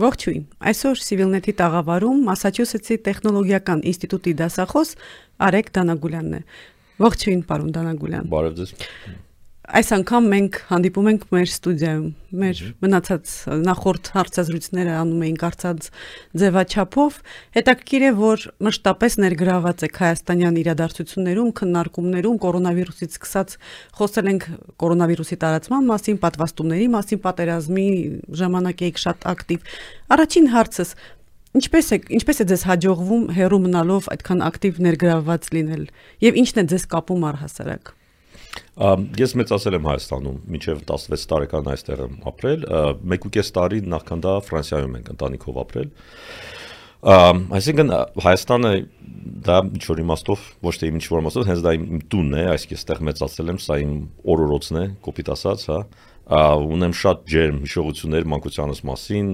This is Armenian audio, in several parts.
Ողջույն։ Այսօր Civilnet-ի տաղավարում Մասաչուսեթսի տեխնոլոգիական ինստիտուտի դասախոս Արեկ Դանագուլյանն է։ Ողջույն, պարոն Դանագուլյան։ Բարև ձեզ այս անգամ մենք հանդիպում ենք մեր ստուդիայում։ Մեր մնացած նախորդ հարցազրույցները անում էինք արծած ձևաչափով։ Հետաքրքիր է, որ մշտապես ներգրաված եք հայաստանյան իրադարձություններում, քննարկումներում կորոնավիրուսից սկսած խոսել ենք կորոնավիրուսի տարածման մասին, պատվաստումների մասին, պատերազմի ժամանակ եք շատ ակտիվ։ Առաջին հարցս Ինչպես է ինչպես է ձեզ հաջողվում հերո մնալով այդքան ակտիվ ներգրավված լինել եւ ինչն է ձեզ կապում առհասարակ Ես մեծացել եմ Հայաստանում, մինչև 16 տարեկան այստեղ եմ ապրել, 1.5 տարի նախքան դա Ֆրանսիայում ենք ընտանիքով ապրել։ Այսինքն Հայաստանը դա ինչ որ իմաստով ոչ թե ինչ որ իմաստով, հենց դա իմ տունն է, այսինքն այստեղ մեծացել եմ, սա իմ օրորոցն է, կոպիտ ասած, հա ունեմ շատ ջերմ հիշողություններ մանկությանս մասին,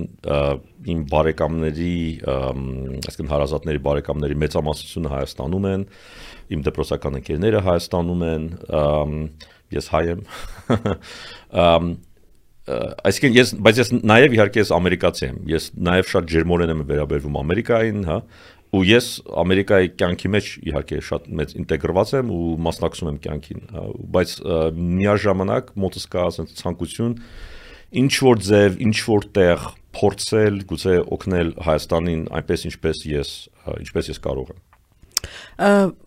իմ բարեկամների, այսինքն հարազատների բարեկամների մեծամասնությունը Հայաստանում են, իմ դպրոցական ընկերները Հայաստանում են, ես հայ եմ։ Այսինքն ես, բայց ես նաև իհարկե ես ամերիկացի եմ։ Ես նաև շատ ջերմորեն եմ վերաբերվում Ամերիկային, հա, ու ես Ամերիկայի կյանքի մեջ իհարկե շատ մեծ ինտեգրված եմ ու մասնակցում եմ կյանքին, հա, բայց միաժամանակ մոտս կա ասենց ցանկություն ինչ որ ձև, ինչ որ տեղ փորձել, գուցե օգնել Հայաստանին այնպես ինչպես ես, ինչպես ես կարող եմ։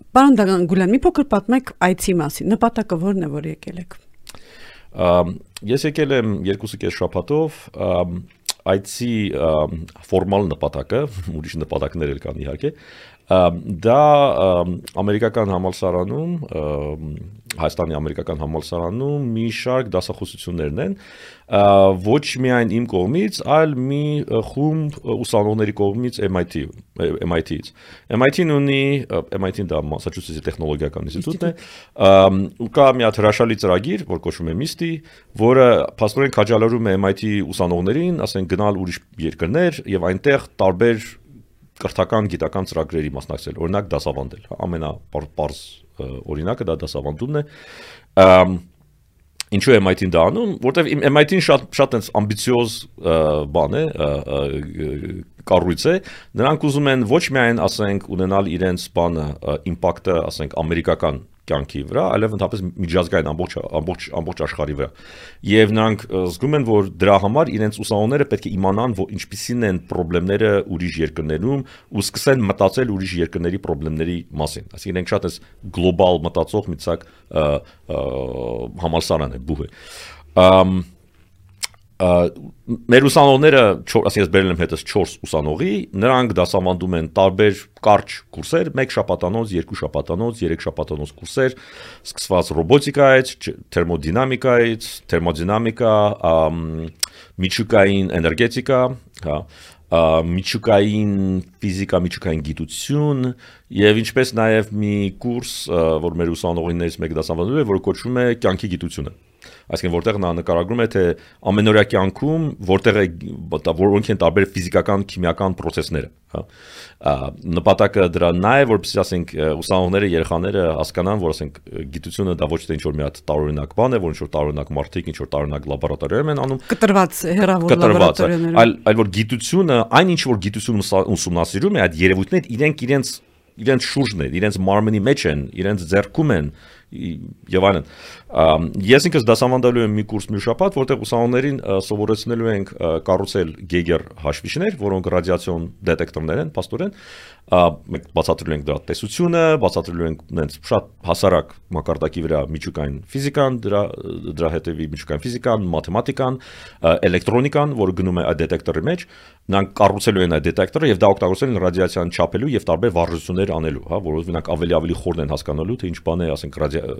Պարոն Դագանգուլյան, մի փոքր պատմեք այցի մասին։ Նպատակը ո՞րն է, որ եկել եք։ Ես եկել եմ 2.5 շաբաթով, այցի ֆորմալ նպատակը, ուրիշ նպատակներ էլ կան իհարկե, դա ամերիկական համալսարանում Հայաստանի ամերիկական համալսարանում մի շարք դասախոսություններն են ոչ միայն իմ կողմից, այլ մի խումբ ուսանողների կողմից MIT MIT-ից։ MIT-ն ունի MIT-ն դա Massachusetts-ի տեխնոլոգիական ինստիտուտն է, ու կա մի հատ հրաշալի ծրագիր, որ կոչվում է MIST-ի, որը փաստորեն քաջալերում է MIT ուսանողներին, ասենք գնալ ուրիշ երկրներ եւ այնտեղ տարբեր կրթական գիտական ծրագրերի մասնակցել, օրինակ դասավանդել, ամենապարզ օրինակը դա դասավանդումն է։ Ինչու է MIT-ին դա անում, որտեվ MIT-ին շատ շատ այնց ամբիցիոզ բան է, կառույց է, նրանք ուզում են ոչ միայն, ասենք, ունենալ իրենց բանը, իմպակտը, ասենք, ամերիկական կյանքի վրա, այլև ընդհանրապես միջազգային ամբողջ ամբողջ ամբողջ աշխարհի վրա։ Եվ նրանք զգում են, որ դրա համար իրենց ուսանողները պետք է իմանան, որ ինչպիսին են խնդիրները ուրիշ երկրներում ու սկսեն մտածել ուրիշ երկրների խնդիրների մասին։ Այսինքն իրենք շատ էս գլոբալ մտածող մի ցակ համալսարան է բուհը։ Ամ մեր ուսանողները, ասես ես բերել եմ հետս 4 ուսանողի, նրանք դասավանդում են տարբեր կարճ կուրսեր, 1 շաբաթանոց, 2 շաբաթանոց, 3 շաբաթանոց կուրսեր, սկսված ռոբոտիկայից, թերմոդինամիկայից, թերմոդինամիկա, միջուկային էներգետիկա, հա, միջուկային ֆիզիկա, միջուկային գիտություն եւ ինչպես նաեւ մի կուրս, որ մեր ուսանողիներից մեկ դասավանդում է, որը կոչվում է կյանքի գիտությունը այսինքն որտեղ նա նկարագրում է թե ամենօրյա կյանքում որտեղ է որոնք են տարբեր ֆիզիկական, քիմիական process-ները, հա նպատակը դրա նա է որպեսզի ասենք ուսանողները երեխաները հասկանան որ ասենք գիտությունը դա ոչ թե ինչ որ մի հատ տարօրինակ բան է որ ինչ որ տարօրինակ մարդիկ ինչ որ տարօրինակ լաբորատորիայում են անում կտրված հերավոր լաբորատորիաներում այլ այլ որ գիտությունը այն ինչ որ գիտությունը ուսումնասիրում է այդ երևույթները իրենք իրենց իրենց շուրջն են, իրենց մարմնի մեջ են, իրենց ձեռքում են եւ այլն։ Ես ինքս դասավանդելու եմ մի կուրս մի շաբաթ, որտեղ ուսանողներին սովորեցնելու ենք կառուցել Geiger հաշվիչներ, որոնք ռադիացիոն դետեկտորներ են, աստորեն, մենք բացատրելու ենք դրա տեսությունը, բացատրելու ենք նենց շատ հասարակ մակարդակի վրա միջուկային ֆիզիկան, դրա դրա հետևի միջուկային ֆիզիկան, մաթեմատիկան, էլեկտրոնիկան, որը գնում է այդ դետեկտորի մեջ, նրանք կառուցելու են այդ դետեկտորը եւ դա օգտագործել են ռադիացիան չափելու եւ տարբեր վարժություններ անելու, հա, որովհետեւ նրանք ավելի ավելի խորն են հասկանալու թե ինչ բան է, ասենք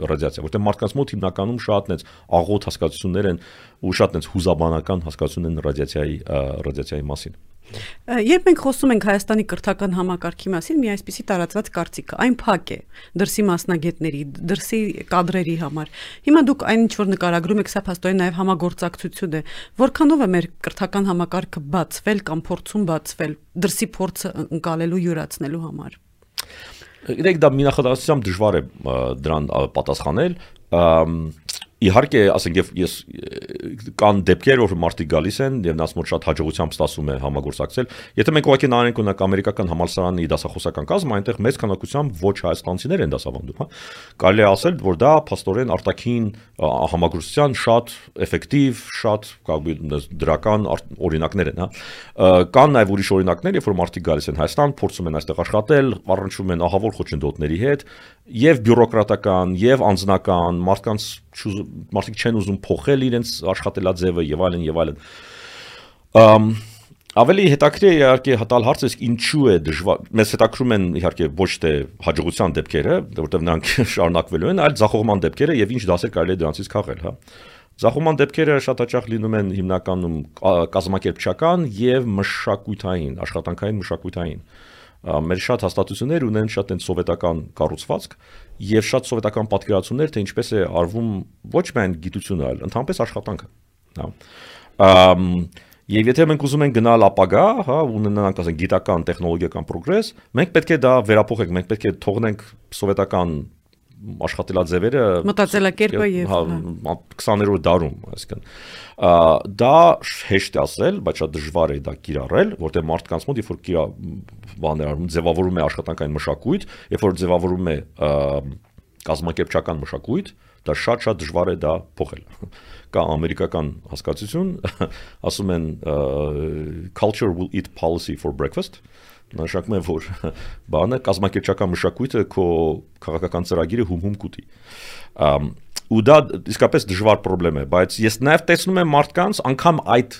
ռադիացիա, որտեղ մարդկանց մոտ հիմնականում շատ նենց աղոտ հասկացություններ են ու շատ նենց հուզաբանական հասկացություն են ռադիացիայի ռադիացիայի մասին։ Երբ մենք խոսում ենք Հայաստանի կրթական համակարգի մասին, մի այսպիսի տարածված կարծիք, այն փակ է դրսի մասնագետների, դրսի կադրերի համար։ Հիմա դուք այն ինչ որ նկարագրում եք, սա փաստորեն նաև համագործակցություն է։ Որքանով է մեր կրթական համակարգը բացվել կամ փորձում բացվել դրսի փորձը ընկալելու յուրացնելու համար։ Գիտեք, դա մի նախադասությամբ դժվար է դրան պատասխանել իհարկե, ասենք եւ ես կան դեպքեր, որ մարդիկ գալիս են եւ նրանց մոտ շատ հաջողությամբ ստացվում է համագործակցել։ Եթե մենք ուղղակի նայենք օրինակ ամերիկական համալսարանի դասախոսական կազմը, այնտեղ մեծ քանակությամբ ոչ հայաստանցիներ են դասավանդում, հա։ Կարելի է ասել, որ դա փաստորեն արտաքին համագործության շատ էֆեկտիվ, շատ դրական օրինակներ են, հա։ Կան նաեւ ուրիշ օրինակներ, երբ որ մարդիկ գալիս են Հայաստան, փորձում են այստեղ աշխատել, առնչվում են ահավոր խոչընդոտների հետ, եւ բյուրոկրատական, եւ անձնական, մարդկանց մարդիկ չեն ուզում փոխել իրենց աշխատելաձևը եւ այլն եւ այլն։ Ամ ավելի հետաքրքիր է իհարկե հտալ հարցը ինչու է դժվար մեզ հետաքրում են իհարկե ոչ թե հաջողության դեպքերը որովհետեւ նրանք շարունակվելու են այլ զախողման դեպքերը եւ ինչ դասեր կարելի է դրանցից քաղել հա Զախոման դեպքերը շատ հաճախ լինում են հիմնականում կազմակերպչական եւ մշակութային, աշխատանքային մշակութային մեր շատ հաստատություններ ունեն շատ այն սովետական կառուցվածք եւ շատ սովետական պատկերացումներ թե ինչպես է արվում ոչ միայն գիտությունը, այլ ընդհանրապես աշխատանքը, հա։ Ամ Եվ եթե մենք ուզում ենք գնալ ապագա, հա, ունենանք ասենք գիտական, տեխնոլոգիական պրոգրես, մենք պետք է դա վերափոխենք, մենք պետք է թողնենք սովետական աշխատելաձևերը մտածելակերպը եւ 20-րդ հա, դարում, այսինքն դա հեշտ է ասել, բայց շատ դժվար է դա կիրառել, որտեղ մարդկանց մոտ երբ որ կիրա բաներ արում, ձևավորում է աշխատանքային մշակույթ, երբ որ ձևավորում է կազմակերպչական մշակույթ, դա շատ-շատ դժվար է դա փոխել։ Կա ամերիկական հասկացություն, ասում են culture will eat policy for breakfast, նշանակում է որ բանը կազմակերպչական մշակույթը քո քաղաքական ծրագիրը հում-հում կուտի ու դա իսկապես դժվար խնդրեմ է, բայց ես նաև տեսնում եմ մարդկանց անգամ այդ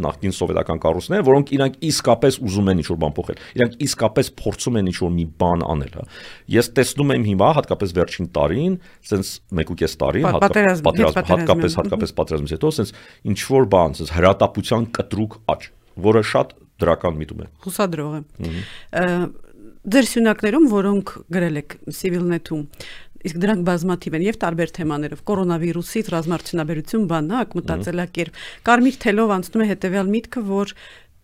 նախկին սովետական կառույցները, որոնք իրանք իսկապես ուզում են ինչ-որ բան փոխել։ Իրանք իսկապես փորձում են ինչ-որ մի բան անել, հա։ Ես տեսնում եմ հիմա, հատկապես վերջին տարին, sense 1.5 տարին, հատկապես հատկապես հատկապես պատերազմից հետո, sense ինչ-որ բան, sense հրատապության կտրուկ աճ, որը շատ դրական միտում է։ Հուսադրող եմ։ Ձեր սյունակներում, որոնք գրել եք Civilnet-ում, իսկ դրանք բազմաթիվ են եւ տարբեր թեմաներով կորոնավիրուսից ռազմարտությունաբերություն բանակ մտածելակերպ կարմիր թելով անցնում է հետեւյալ միտքը որ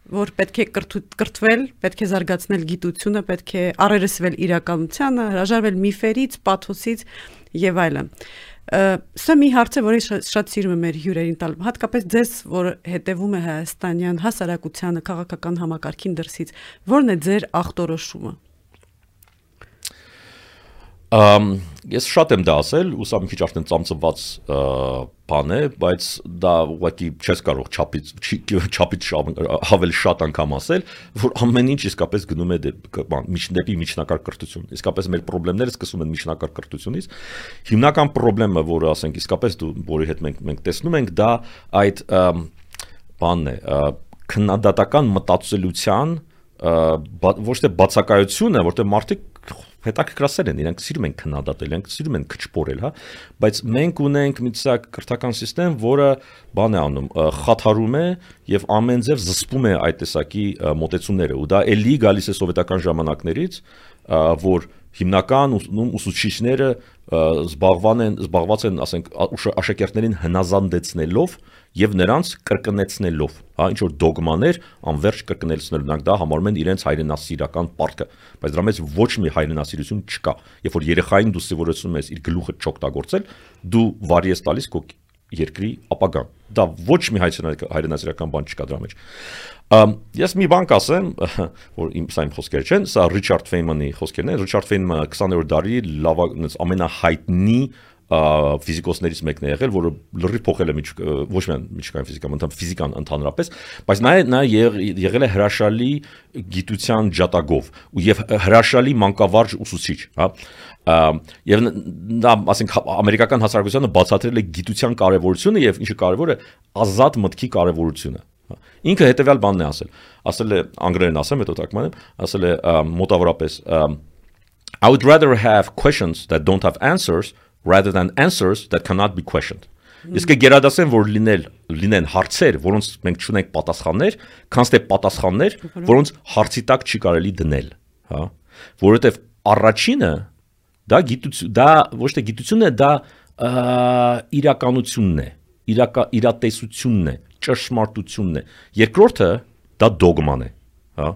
որ պետք է կրթվել, պետք է զարգացնել գիտությունը, պետք է առերեսվել իրականությանը, հրաժարվել միֆերից, պաթոսից եւ այլն։ Սա մի հարց է, որի շատ, սիրում եմ մեր հյուրերին տալ, հատկապես ձեզ, որ հետևում է հայաստանյան հասարակությանը, քաղաքական համակարգին դրսից, ո՞րն է ձեր ախտորոշումը։ ես շատ եմ դա ասել, ու սա մի քիչ արդեն ծամծված բան է, բայց դա ուղղակի չես կարող չափից չափից հավել շատ անգամ ասել, որ ամեն ինչ իսկապես գնում է բան միջնեպի միջնակարգ կրթություն։ Իսկապես մեր խնդիրները սկսում են միջնակարգ կրթությունից։ Հիմնական խնդրեմը, որը ասենք իսկապես դու որի հետ մենք մենք տեսնում ենք, դա այդ բանն է, քննադատական մտածելիության ոչ թե բացակայությունը, որտեղ մարդիկ հետաքրքրասեր են, իրենք սիրում են քննադատել, իրենք սիրում են քչփորել, հա, բայց մենք ունենք մի ցակ կրթական համակարգ, որը բան է անում, խաթարում է եւ ամեն ձև զսպում է այդ տեսակի մոտեցումները ու դա էլի գալիս է սովետական ժամանակներից, որ հիմնական ուսուցիչները զբաղվան են զբաղված են ասենք աշակերտներին հնազանդեցնելով եւ նրանց կրկնեցնելով, հա, ինչ որ դոգմաներ անverջ կրկնեցնելու, նրանք դա համարում են իրենց հայրենասիրական պարտքը, բայց դրա մեջ ոչ մի հայրենասիրություն չկա։ Երբ որ երեխային դու սովորեցնում ես իր գլուխը չօգտագործել, դու վարի ես տալիս քո երկրի ապագան։ Դա ոչ մի հայրենասիրական բան չկա դրա մեջ։ ես մի բան կասեմ, որ իմ սա իմ խոսքերը չեն, սա Ռիչարդ Ֆեյմանի խոսքերն են։ Ռիչարդ Ֆեյմանը 20-րդ դարի լավ ամենահայտնի ֆիզիկոսներից մեկն է եղել, որը լրիվ փոխել է միջ ոչ միայն միջկային ֆիզիկան, ընդհանուր ֆիզիկան ընդհանրապես, բայց նա նա եղել է հրաշալի գիտության ջատագով ու եւ հրաշալի մանկավարժ ուսուցիչ, հա եւ նա ասենք ամերիկական հասարակությանը բացատրել է գիտության կարեւորությունը եւ ինչը կարեւոր է ազատ մտքի կարեւորությունը հա։ ինքը հետեւյալ բանն է ասել ասել է անգլերեն ասեմ հետո թարգմանեմ ասել է մոտավորապես I would rather have questions that don't have answers rather than answers that cannot be questioned Իսկ գերադասեն որ լինել լինեն հարցեր, որոնց մենք չունենք պատասխաններ, քան թե պատասխաններ, որոնց հարցի տակ չի կարելի դնել, հա։ Որովհետև առաջինը Դա գիտություն, դա ոչ թե գիտությունն է, դա իրականությունն է, իրակա իրատեսությունն է, ճշմարտությունն է։ Երկրորդը դա դոգման է, հա։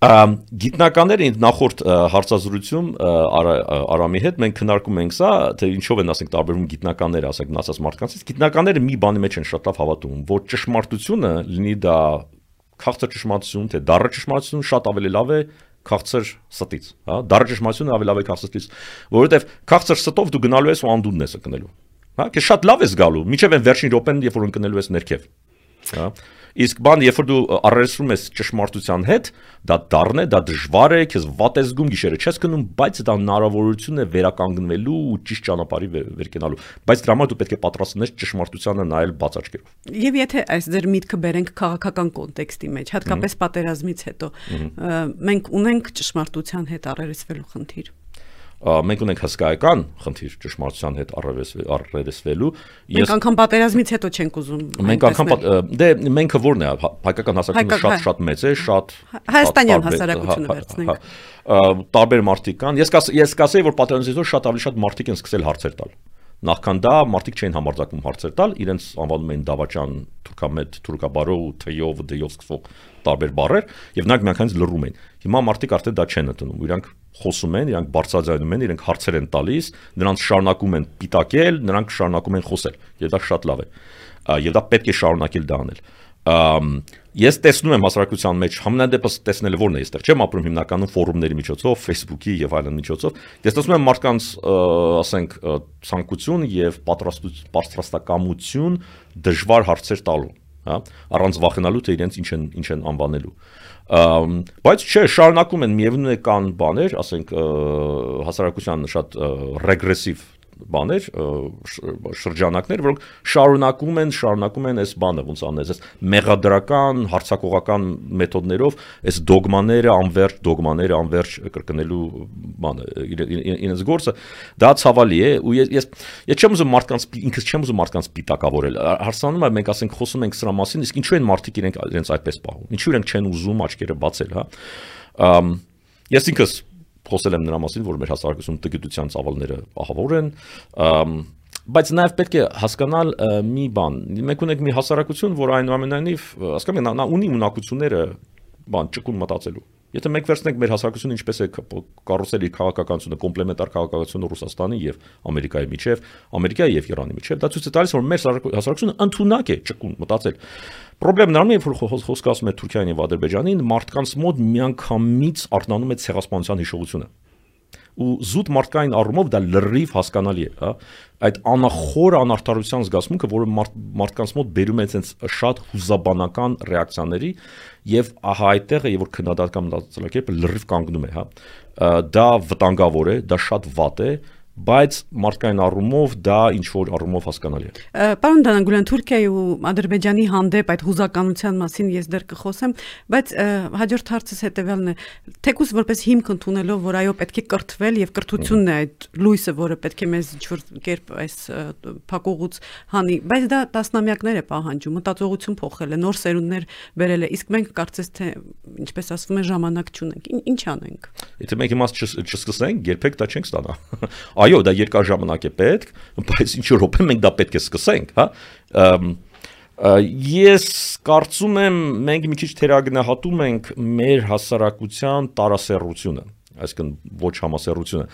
Գիտնականները ինձ նախորդ հարցազրույցում Արամի հետ մենք քննարկում ենք սա, թե ինչով են ասենք տարբերվում գիտնականները, ասենք մնացած մարդկանցից։ Գիտնականները մի բանի մեջ են շատ լավ հավատում, որ ճշմարտությունը լինի դա քաղցր ճշմարտություն, թե դառը ճշմարտություն շատ ավելի լավ է քաղցր ստից, հա, դառը ճշմարտությունը ավելի լավ է քաղցր ստից, որովհետև քաղցր ստով դու գնալու ես ու անդունդն ես կնելու։ Հա, քեզ շատ լավ ես գալու, միջև այն վերջին րոպեն, երբ որ ընկնելու ես ներքև։ Հա Իսկ բան, երբ որ դու առերեսվում ես ճշմարտության հետ, դա դառն է, դա դժվար է, քեզ վատ է զգում, գիշերը չես գնում, բայց դա հնարավորություն է վերականգնվելու ու ճիշտ ճանապարհի վեր կենալու։ Բայց դրա համար դու պետք է պատրաստնես ճշմարտությանը նայել բաց աչքերով։ Եվ եթե այս ձեր միտքը բերենք քաղաքական կոնտեքստի մեջ, հատկապես պատերազմից հետո, մենք ունենք ճշմարտության հետ առերեսվելու խնդիր մենք ունենք հսկայական խնդիր ճշմարտության հետ առերեսվելու։ Մենք անգամ պատերազմից հետո չենք ուզում։ Մենք անգամ դե մենքը ո՞րն է հայկական հասարակությունը շատ շատ մեծ է, շատ հայաստանյան հասարակությունը վերցնենք։ Տարբեր մարդիկ կան։ Ես ես կասեի, որ պատերազմից հետո շատ ավելի շատ մարդիկ են սկսել հարցեր տալ։ Նախքան դա մարդիկ չէին համարձակվում հարցեր տալ, իրենց անվանում էին դավաճան, թուրքամետ, թուրքաբարո, թեյով, դեյով սկսող տարբեր բառեր, եւ նրանք միանգամից լռում էին։ Հիմա մարդիկ արդեն դա չեն ընդունում։ Իրանք խոսում են, իրանք բարձրաձայնում են, իրենք հարցեր են տալիս, նրանց շարունակում են պիտակել, նրանք շարունակում են խոսել։ Եվ դա շատ լավ է։ Եվ դա պետք է շարունակել դա անել ես տեսնում եմ հասարակության մեջ համենայնդեպս տեսնելը ո՞րն է այստեղ չեմ ապրում հիմնականում ֆորումների միջոցով Facebook-ի եւ այլն միջոցով ես տեսնում եմ մարդկանց ասենք ցանկություն եւ պատրաստակամություն դժվար հարցեր տալու հա առանց վախենալու թե իրենց ինչ են ինչ են անվանելու բայց չէ շարունակում են միևնույն է կան բաներ ասենք հասարակության շատ ռեգրեսիվ բաներ, շրջանակներ, որոնք շարունակում են, շարունակում են այս բանը, ոնց անես, այս մեղադրական, հարցակողական մեթոդներով այս դոգմաները, անverջ դոգմաները, անverջ կրկնելու բանը, իրենց գործը, դա ցավալի է ու ես ես ես չեմ ուզում մարդկանց ինքս չեմ ուզում մարդկանց պիտակավորել։ Հարցանում եմ, մենք ասենք խոսում ենք սրա մասին, իսկ ինչու են մարդիկ իրենք իրենց այդպես պահում։ Ինչու իրենք չեն ուզում աչքերը բացել, հա։ Ես ինքս խոսել եմ նրա մասին, որ մեր հասարակությունում տգիտության ծավալները ահավոր են, բայց նաև պետք է հասկանալ մի բան։ Մենք ունենք մի հասարակություն, որ այնուամենայնիվ, հասկանում եք, նա ունի ունակությունները բան ճկուն մտածելու։ Եթե մենք վերցնենք մեր հասարակությունը ինչպես է կառուցել իր քաղաքականությունը, կոմպլեմենտար քաղաքականությունը Ռուսաստանի եւ Ամերիկայի միջև, Ամերիկայի եւ Իրանի միջև, դա ցույց է տալիս, որ մեր հասարակությունը ընդունակ է ճկուն մտածել։ Պրոբլեմն նրանում է, որ խոսքը ասում է Թուրքիային եւ Ադրբեջանին, մարդկանց մոտ միանգամից արտնանում է ցեղասպանության հիշողությունը ու զուտ մարդկային առումով դա լրիվ հասկանալի է, հա այդ անախոր անարթարության զգացմունքը, որը մարդ, մարդկանց մոտ բերում է այնց շատ հուզաբանական ռեակցիաների եւ ահա այդտեղը, եւ որ քննադատական մտածելակերպը լրիվ կանգնում է, հա դա վտանգավոր է, դա շատ վատ է, բայց մարդկային առումով դա ինչ որ առումով հասկանալի է։ Պարոն Դանագուլյան, Թուրքիայի ու Ադրբեջանի հանդեպ այդ հուզականության մասին ես դեռ կխոսեմ, բայց հաջորդ հարցս հետեւյալն է. թեկուս որպես հիմք ընդունելով, որ այո, պետք է կրթվել եւ կրթությունն է այդ լույսը, որը պետք է մեզ ինչ որ կերպ այս փակուղուց հանի, բայց դա տասնամյակներ է պահանջում, մտածողություն փոխել է, նոր սերունդներ բերել է, իսկ մենք կարծես թե ինչպես ասվում է ժամանակ չունենք։ Ինչ անենք։ Եթե մենք հիմա չսկսենք, երբեք դա չենք ստանա։ Այո, դա երկար ժամանակ է պետք, բայց ինչ րոպե մենք դա պետք է սկսենք, հա։ Ես կարծում եմ մենք մի քիչ թերագնահատում ենք մեր հասարակության տարասեռությունը, այսինքն ոչ համասեռությունը։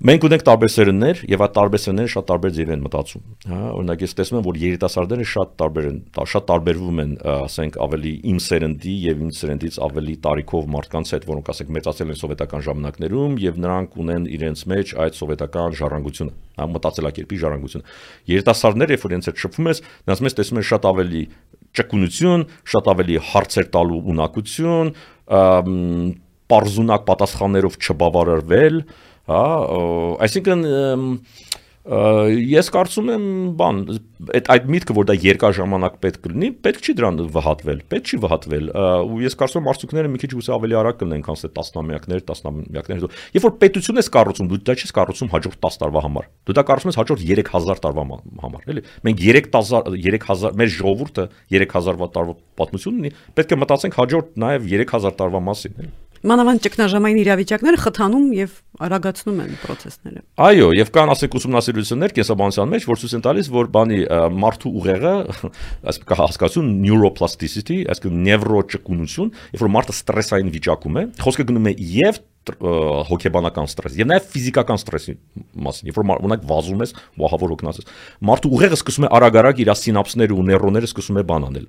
Մենք ունենք տարբեր սերնդներ եւ այդ տարբեր սերնդները շատ տարբեր ձև են մտածում, հա, օրինակ ես տեսնում եմ, որ երիտասարդները շատ տարբեր են, շատ տարբերվում են, ասենք, ավելի իմ սերնդի եւ իմ սերնդից ավելի տարիքով մարդկանց հետ, որոնք ասենք մեծացել են սովետական ժամանակներում եւ նրանք ունեն իրենց մեջ այդ սովետական ժառանգությունը, հա, մտածելակերպի ժառանգությունը։ Երիտասարդները, երբ որ իրենց հետ շփվում ես, նրանց մեջ տեսնում ես շատ ավելի ճկունություն, շատ ավելի հարցեր տալու ունակություն, պարզունակ պատասխաններով չբավարարվել, հա, այսինքն ես կարծում եմ, բան, այդ այդ միտքը, որ դա երկար ժամանակ պետք կլինի, պետք չի դրան վհատվել, պետք չի վհատվել, ու ես կարծում եմ արդյունքները մի քիչ գուցե ավելի արագ կլինեն, քան թե տասնամյակներ, տասնամյակներ Երբ որ պետություն ես կառուցում, դու դա չես կառուցում հաջորդ 10 տարվա համար։ Դու դա կառուցում ես հաջորդ 3000 տարվա համար, էլի։ Մենք 3000 3000 մեր ժողովուրդը 3000 տարվա պատմություն ունի, պետք է մտածենք հաջորդ նաև 3000 տարվա մասին, էլի։ Մանավանդ ճգնաժամային իրավիճակները խթանում եւ արագացնում են process-ները։ Այո, եւ կան ասենք ուսումնասիրություններ կենսաբանության մեջ, որ ցույց են տալիս, որ բանի մարդու ուղեղը, այսպես կա հասկացություն neuroplasticity, այսինքն նևրոճկունություն, երբ որ մարդը ստրեսային վիճակում է, խոսքը գնում է եւ հոգեբանական ստրես եւ նաեւ ֆիզիկական ստրեսի մասին երբ որ օրինակ վազում ես վահավոր օգնած ես մարդու ուղեղը սկսում է արագ-արագ իր սինապսները ու նեյրոնները սկսում է բան անել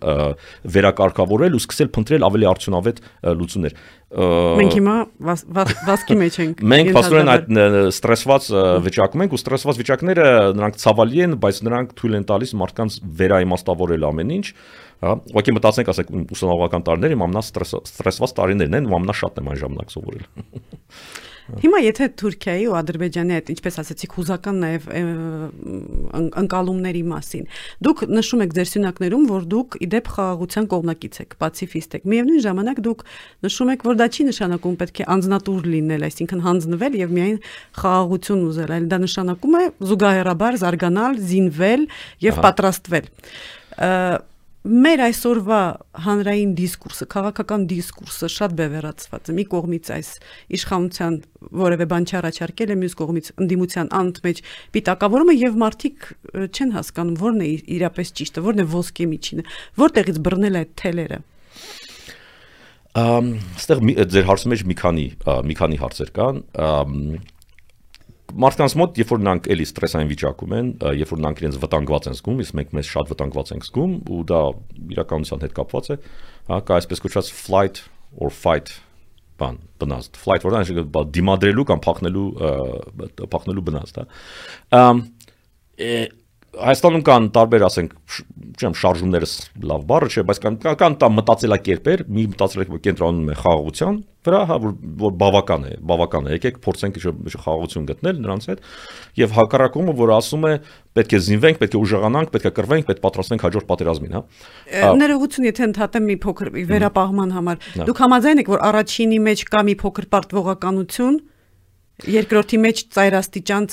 վերակարգավորել ու սկսել փնտրել ավելի արդյունավետ լուծումներ մենք հիմա վասկի մեջ ենք մենք փաստորեն այդ ստրեսված վիճակում ենք ու ստրեսված վիճակները նրանք ցավալի են բայց նրանք թույլ են տալիս մարդկանց վերաիմաստավորել ամեն ինչ հա ուղղակի մտածենք ասենք ուսանողական տարիները իմ ամնա ստրեսված տարիներն են ու ամնաշատն եմ այն ժամանակ սովորել Հիմա եթե Թուրքիայի ու Ադրբեջանի այդ ինչպես ասացիք հուզական նաև ընկալումների մասին դուք նշում եք ձեր սյունակներում որ դուք իդեպ խաղաղության կողմնակից եք պացիֆիստ եք միևնույն ժամանակ դուք նշում եք որ դա չի նշանակում պետք է անznատուր լինել այսինքն հանձնվել եւ միայն խաղաղություն ուզել այլ դա նշանակում է զուգահեռաբար զարգանալ զինվել եւ պատրաստվել մեր այսօրվա հանրային դիսկուրսը, քաղաքական դիսկուրսը շատ բևեռացված է։ Մի կողմից այս իշխանության որևէ բան չառաջարկել է, մյուս կողմից ընդդիմության անընդմեջ պիտակավորումը եւ մարդիկ չեն հասկանում որն է իրապես ճիշտը, որն է ոսկե միջինը, որտեղից բռնել այդ թելերը։ Ամ, ստեղ ձեր հարցի մեջ մի քանի մի քանի հարցեր կան մարդկանց մոտ, երբ որ նրանք էլի ստրեսային վիճակում են, երբ որ նրանք իրենց վտանգված են զգում, իսկ մենք մեզ շատ վտանգված ենք զգում, ու դա իրականության հետ կապված է, հա, կա այսպես կոչված flight or fight բան, բնազդ, flight որ դա դիմադրելու կամ փախնելու փախնելու բնազդ, հա։ Հայաստանում կան տարբեր, ասենք, չեմ շարժումները լավ բառը չէ, բայց կան կան տա մտածելակերպեր, մի մտածելակերպ կենտրոնանում է խաղաղության վրա, հա, որ, որ բավական է, բավական է։ Եկեք փորձենք խաղաղություն գտնել նրանց հետ, եւ հակառակումը, որ ասում է պետք է զինվենք, պետք է ուժեղանանք, պետք է կռվենք, պետք է պատրաստվենք հաջորդ պատերազմին, հա։ Ներողություն, եթե ընդհատեմ մի փոքր վերապահման համար։ Դուք համաձայն եք, որ առաջինի մեջ կա մի փոքր պարտվողականություն, Երկրորդի մեջ ծայրաստիճան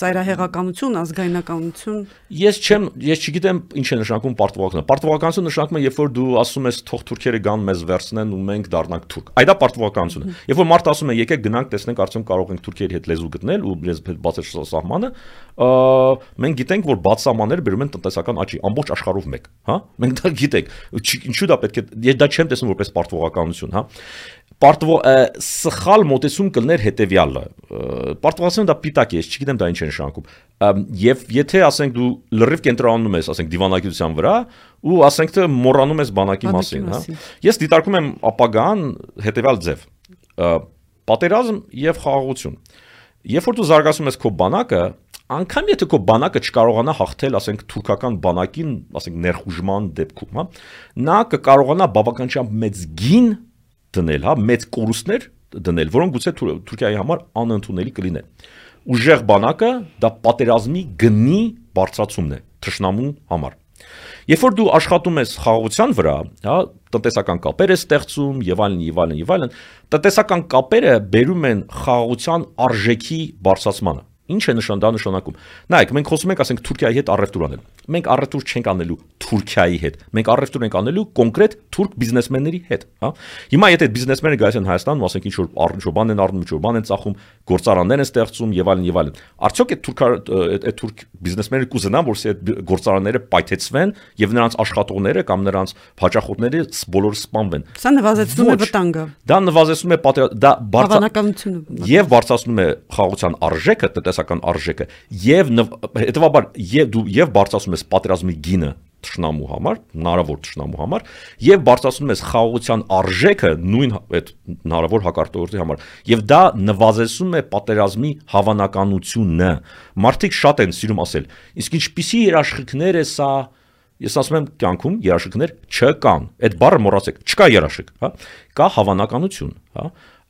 ծայրահեղականություն, ազգայնականություն։ Ես չեմ, ես չգիտեմ ինչ է նշանակում պարտվողականություն։ Պարտվողականություն նշանակում է, երբ որ դու ասում ես թող թուրքերը գան մեզ վերցնեն ու մենք դառնանք թուրք։ Այդ է պարտվողականությունը։ Երբ որ մարդ ասում է եկեք գնանք տեսնենք արդյոք կարող ենք թուրքերի հետ լեզու գտնել ու հետ բացել սահմանը, մենք գիտենք, որ բաց սահմանները բերում են տնտեսական աճի ամբողջ աշխարհով մեկ, հա։ Մենք դա գիտենք։ Ինչու դա պետք է ես դա չեմ տեսնում որպես պարտվողականություն, հա պարտվո սխալ մոտեցում կլներ հետեւյալը պարտվացիոն դա պիտակ է ես չգիտեմ դա ինչ է նշանակում եւ եթե ասենք դու լրիվ կենտրոնանում ես ասենք դիվանագիտության վրա ու ասենք թե մոռանում ես բանակի մասին հա ես դիտարկում եմ ապագան հետեւյալ ձև. Պատերազմ եւ խաղաղություն երբ որ դու զարգացում ես քո բանակը անկամ եթե քո բանակը չկարողանա հաղթել, ասենք թուրքական բանակին, ասենք ներխուժման դեպքում, հա, նա կկարողանա բավականաչափ մեծ գին դնել, հա, մեծ կորուստներ դնել, որոնք գուցե Թուրքիայի համար անընդունելի կլինեն։ Ուժեղ բանակը դա պատերազմի գնի բարձրացումն է թշնամու համար։ Երբ որ դու աշխատում ես խաղաղության վրա, հա, տնտեսական կապեր ես ստեղծում եւ այլն եւ այլն եւ այլն, տնտեսական կապերը բերում են խաղաղության արժեքի բարձրացմանը։ Ինչ է նշան դա նշանակում։ Նայեք, մենք խոսում ենք, ասենք Թուրքիայի հետ առևտուր անել։ Մենք առևտուր չենք անելու Թուրքիայի հետ։ Մենք առևտուր ենք անելու կոնկրետ թուրք բիզնեսմենների հետ, հա։ Հիմա եթե բիզնեսմենները գալիս են Հայաստան, ասենք ինչ որ ինչ որ բան են առնում, ինչ որ բան են ծախում, գործարաններ են ստեղծում եւ այլն եւ այլն։ Արդյոք այդ թուրք այդ թուրք բիզնեսմենները կուզենան, որ այդ գործարանները պայթեցվեն եւ նրանց աշխատողները կամ նրանց հաճախորդները բոլորը սպանվեն։ Սա նվազեցնում է վտանգը։ Դա նվազեցնում է դա բարձրացնում եւ բարձրացնում է խաղաղության արժեքը, տնտեսական արժեքը եւ հետեւաբար եւ դու եւ բարձրացնում ես պատերազմի գինը թշնամու համար, հնարավոր թշնամու համար եւ բարձրացնում ես խաղաղության արժեքը նույն այդ հնարավոր հակարտողի համար եւ դա նվազեցնում է պատերազմի հավանականությունը մարդիկ շատ են սիրում ասել իսկ ինչպիսի երաշխիքներ է սա Ես ասում եմ կյանքում երաշխիքներ չկան։ Այդ բառը մոռացեք, չկա երաշխիք, հա։ Կա հավանականություն, հա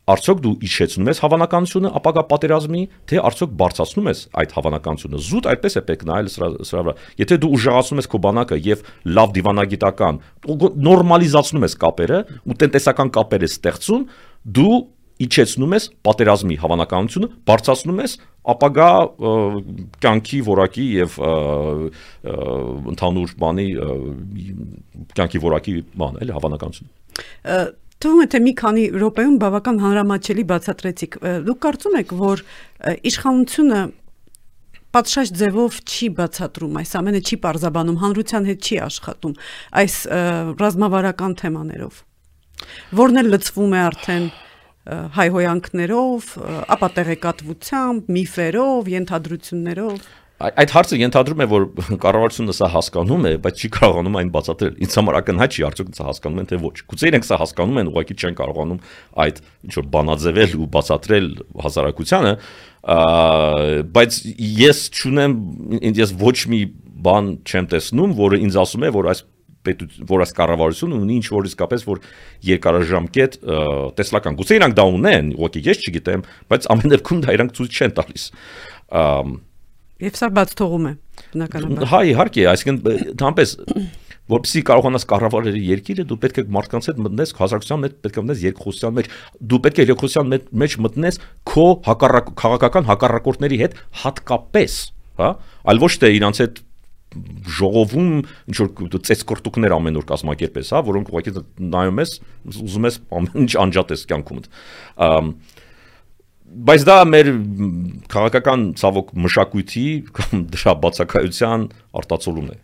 արդյոք դու իջեցնում ես հավանականությունը ապագա պատերազմի, թե արդյոք բարձրացնում ես այդ հավանականությունը։ Զուտ այդպես է պետք նայել սրա սրա վրա։ Եթե դու ուժեղացնում ես քո բանակը եւ լավ դիվանագիտական նորմալիզացնում ես կապերը ու տնտեսական կապեր ես ստեղծում, դու իջեցնում ես պատերազմի հավանականությունը, բարձրացնում ես ապագա կյանքի որակի եւ ընդհանուր բանի կյանքի որակի բան, էլի հավանականություն Թվում է թե մի քանի րոպեում բավական հանրամատչելի բացատրեցիք։ Դուք կարծում եք, որ իշխանությունը պատշաճ ձևով չի բացատրում այս ամենը չի parзաբանում հանրության հետ չի աշխատում այս ռազմավարական թեմաներով որն էլ լծվում է արդեն հայհոյանքներով, ապա տեղեկատվությամբ, միֆերով, ենթադրություններով այդ հարցը ենթադրում է որ կառավարությունը սա հասկանում է, բայց չի կարողանում այն բացատրել։ Ինձ համար ակնհայտ չի արդյոք սա հասկանում են թե ոչ։ Գուցե իրենք սա հասկանում են, ուղղակի չեն կարողանում այդ ինչ որ բանաձևել ու բացատրել հասարակությանը, բայց ես ճունեմ ես ոչ մի բան չեմ տեսնում, որը ինձ ասում է, որ այս որ այս կառավարությունը ունի ինչ որ իսկապես որ երկարաժամկետ տեսլական գուցե իրանք դա ունեն, ուղղակի ես չգիտեմ, բայց ամեն դեպքում դա իրանք ցույց չեն տալիս։ Եվ սա բաց թողում է բնականաբար։ Հա, իհարկե, այսինքն դամպես որպեսզի կարողանաս կառավարել երկիրը, դու պետք է մարդկանց հետ մտնես, հասարակության հետ պետք է մտնես երկխոսության մեջ։ Դու պետք է երկխոսության մեջ մտնես քո հակառակ քաղաքական հակառակորդների հետ հատկապես, հա, այլ ոչ թե իրանց հետ ժողովում ինչ որ ծեսկրտուկներ ամեն օր կազմակերպես, հա, որոնք ուղղակի նայում ես, ուզում ես ամեն ինչ անջատես կյանքումդ բայց դա մեր քաղաքական ցավոք մշակույթի կամ դրա բացակայության արտացոլումն է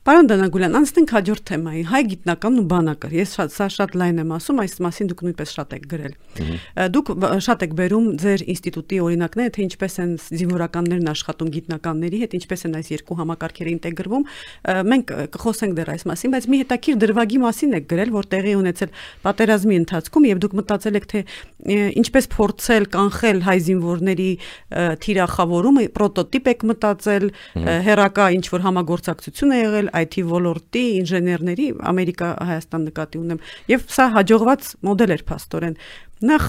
Պարոն Դանագուլյան, անցնենք հաջորդ թեմային՝ հայ գիտնականն ու բանակը։ Ես շատ սա շատ լայն եմ ասում, այս մասին դուք նույնպես շատ եք գրել։ Դուք շատ եք բերում ձեր ինստիտուտի օրինակները, թե ինչպես են զինվորականներն աշխատում գիտնականների հետ, ինչպես են այս երկու համակարգերը ինտեգրվում։ Մենք կխոսենք դեռ այս մասին, բայց մի հետաքրիր դրվագի մասին եք գրել, որ տեղի ունեցել պատերազմի ընթացքում եւ դուք մտածել եք թե ինչպես փորձել կանխել հայ զինվորների թիրախավորումը, պրոտոտիպ եք մտածել, հերակա ինչ որ համագործակցություն է եղել IT ոլորտի ինժեներների Ամերիկա Հայաստան նկատի ունեմ եւ սա հաջողված մոդել էր փաստորեն նախ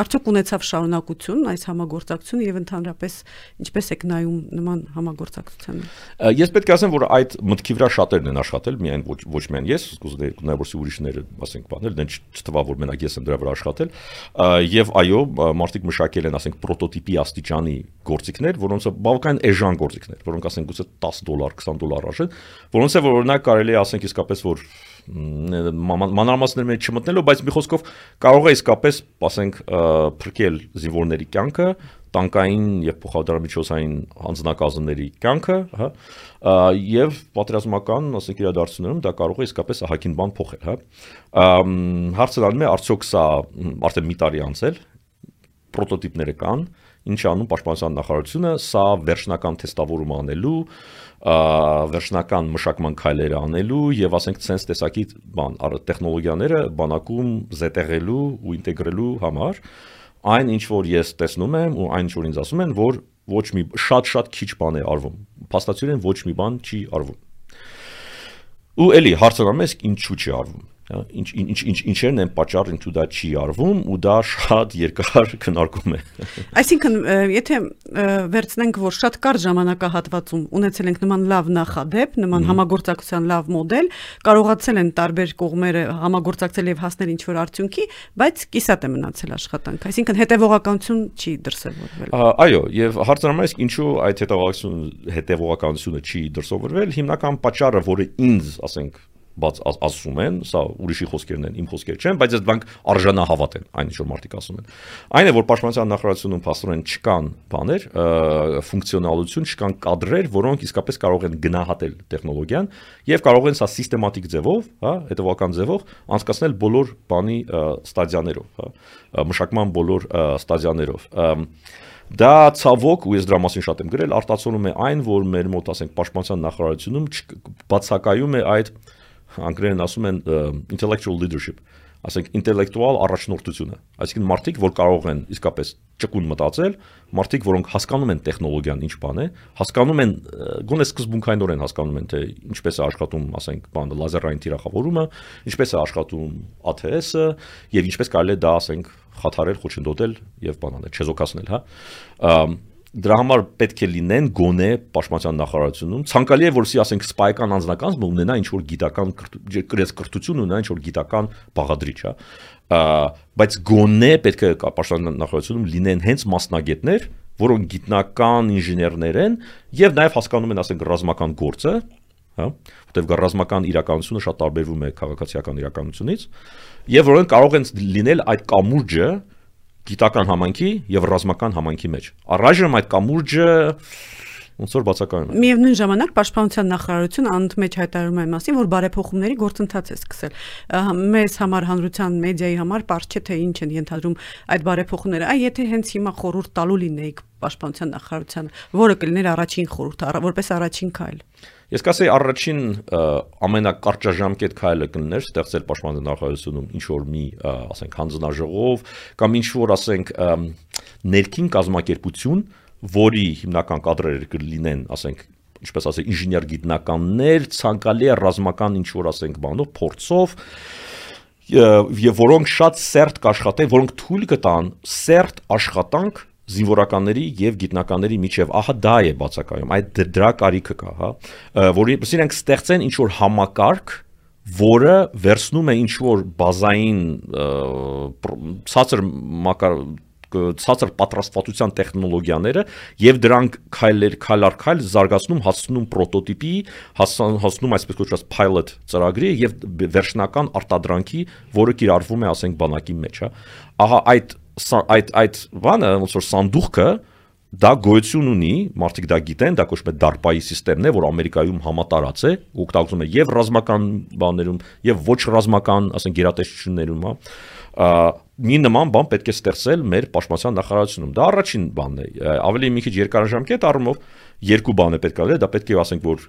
արդյոք ունեցավ շարունակություն այս համագործակցությունը եւ ընդհանրապես ինչպես եք նայում նման համագործակցությանը Ես պետք է ասեմ որ այդ մտքի վրա շատերն են աշխատել միայն ոչ ոչ միայն ես կուզենայի կնայ ուրիշները ասենք բանել դեն չթվա որ մենակ ես եմ դրա վրա աշխատել եւ այո մարդիկ մշակել են ասենք պրոտոտիպի աստիճանի գործիքներ որոնց բավական էժան գործիքներ որոնք ասենք գուցե 10 դոլար 20 դոլար արժեն որոնց է որ օրինակ կարելի ասենք իսկապես որ մանրամասներ մեջ չմտնելով, բայց մի խոսքով կարող է իսկապես, ասենք, փրկել զինվորների կյանքը, տանկային եւ փոխադրամիջոցային հանձնակազմների կյանքը, հա, եւ պատերազմական, ասենք, իրադարձություններում դա կարող է իսկապես ահագին բան փոխել, հա։ Հարցը դառնում է, արդյոք սա արդեն մի տարի անցել, պրոտոտիպները կան, ինչ անում պաշտպանության նախարարությունը, սա վերջնական թեստավորում անելու, վերջնական մշակման քայլերը անելու եւ ասենք sense տեսակի բան տեխնոլոգիաները բանակում զետեղելու ու ինտեգրելու համար այն ինչ որ ես տեսնում եմ ու այն ինչ որ ինձ ասում են որ ոչ մի շատ-շատ քիչ բան է արվում փաստացիորեն ոչ մի բան չի արվում ու էլի հարցը գամ ես ինչու՞ չի արվում ինչ ինչ ինչ ինչերն են պատճառ ինչու դա չի արվում ու դա շատ երկար քննարկում է այսինքն եթե վերցնենք որ շատ կարճ ժամանակահատվածում ունեցել ենք նման լավ նախադեպ նման համագործակցության լավ մոդել կարողացել են տարբեր կողմերը համագործակցել եւ հասնել ինչ որ արդյունքի բայց կիսատ է մնացել աշխատանք այսինքն հետեւողականություն չի դրսևորվել այո եւ ես ինչու այդ հետեւողականությունը հետեւողականությունը չի դրսևորվել հիմնական պատճառը որը ինձ ասենք բաց ասում են, սա ուրիշի խոսքերն են, իմ խոսքեր չեն, բայց այդ բանկ արժանահավատ են, այն ինչ որ մարդիկ ասում են։ Այն է, որ պաշտպանության նախարարությունում փաստորեն չկան բաներ, ֆունկցիոնալություն, չկան կադրեր, որոնք իսկապես կարող են գնահատել տեխնոլոգիան եւ կարող են սա սիստեմատիկ ձևով, հա, հետեւական ձևով անցկացնել բոլոր բանի ստադիաներով, հա, մշակման բոլոր ստադիաներով։ Դա ցավոք ու ես դրա մասին շատ եմ գրել, արտացոլում է այն, որ մեր մոտ ասենք պաշտպանության նախարարությունում բացակայում է այդ անգլերեն ասում են intellectual leadership, ասենք ինտելեկտուալ առաջնորդությունը։ Այսինքն մարդիկ, որ կարող են իսկապես ճկուն մտածել, մարդիկ, որոնք հասկանում են տեխնոլոգիան ինչ բան է, հասկանում են գոնե սկզբունքայինորեն հասկանում են թե ինչպես է աշխատում, ասենք, բանը լազերային թիրախավորումը, ինչպես է աշխատում ATS-ը եւ ինչպես կարելի է դա, ասենք, խաթարել, խոչընդոտել եւ բանանել, չեզոքացնել, հա դրա համար պետք է լինեն գոնե պաշտպանության նախարարությունում ցանկալի է որսի ասենք սպայական անձնակազմը ունենա ինչ որ գիտական գրես կրթություն ունենա ինչ որ գիտական բաղադրիչ հա բայց գոնե պետք է պաշտպանության նախարարությունում լինեն հենց մասնագետներ որոնք գիտնական ինժեներներ են եւ նաեւ հասկանում են ասենք ռազմական գործը հա, որտեղ ռազմական իրականությունը շատ տարբերվում է քաղաքացիական իրականությունից, եւ որոնք կարող են լինել այդ կամուրջը գիտական համանքի եւ ռազմական համանքի մեջ։ Առայժմ այդ կամուրջը ոնց որ բացակայում է։ Միևնույն ժամանակ Պաշտպանության նախարարությունը անընդմեջ հայտարարում է մասին, որ բարեփոխումների գործընթաց է սկսել։ Մեզ համար հանրության մեդիայի համար པարզ չէ թե ինչ են ենթադրում այդ բարեփոխումները։ Այ եթե հենց հիմա խորհուրդ տալու լինեիք Պաշտպանության նախարարության, որը կլիներ առաջին խորհուրդը, որպես առաջին քայլ։ Ես կասեի առաջին ամենակարճաժամկետ քայլը կլներ ստեղծել պաշտպանության նախարարությունում ինչ որ մի, ասենք, հանձնաժողով կամ ինչ որ, ասենք, ներքին կազմակերպություն, որի հիմնական կադրերը կլինեն, ասենք, ինչպես ասել, ինժեներ գիտնականներ, ցանկալի է ռազմական ինչ որ ասենք բանով, փորձով եւ որոնք շատ սերտ կաշխատեն, որոնք թույլ կտան սերտ աշխատանք զինվորականների եւ գիտնականների միջև ահա դա է բացակայում այդ դրա կարիքը կա հա որի իրենք ստեղծեն ինչ որ համակարգ որը վերցնում է ինչ որ բազային ցածր մակար ցածր պատրաստվածության տեխնոլոգիաները եւ դրանք քայլեր քայլ առ քայլ զարգացնում հասնում պրոտոտիպի հասնում այսպես կոչված pilot ծրագրի եւ վերջնական արտադրանքի որը կիրառվում է ասենք բանակի մեջ հա ահա այդ այդ այդ բանը ոնց որ սանդուղքը դա գոյություն ունի, մարդիկ դա գիտեն, դա կոչվում է DARPA-ի համակարգն է, որ Ամերիկայում համատարած է, օգտագործում է եւ ռազմական բաներում, եւ ոչ ռազմական, ասենք գերատեսչություններում, հա մի նման բան պետք է ստեղծել մեր պաշտպանության նախարարությունում։ Դա առաջին բանն է։ Ավելի մի քիչ երկարաժամկետ առումով երկու բան է պետք անել, դա պետք է ասենք որ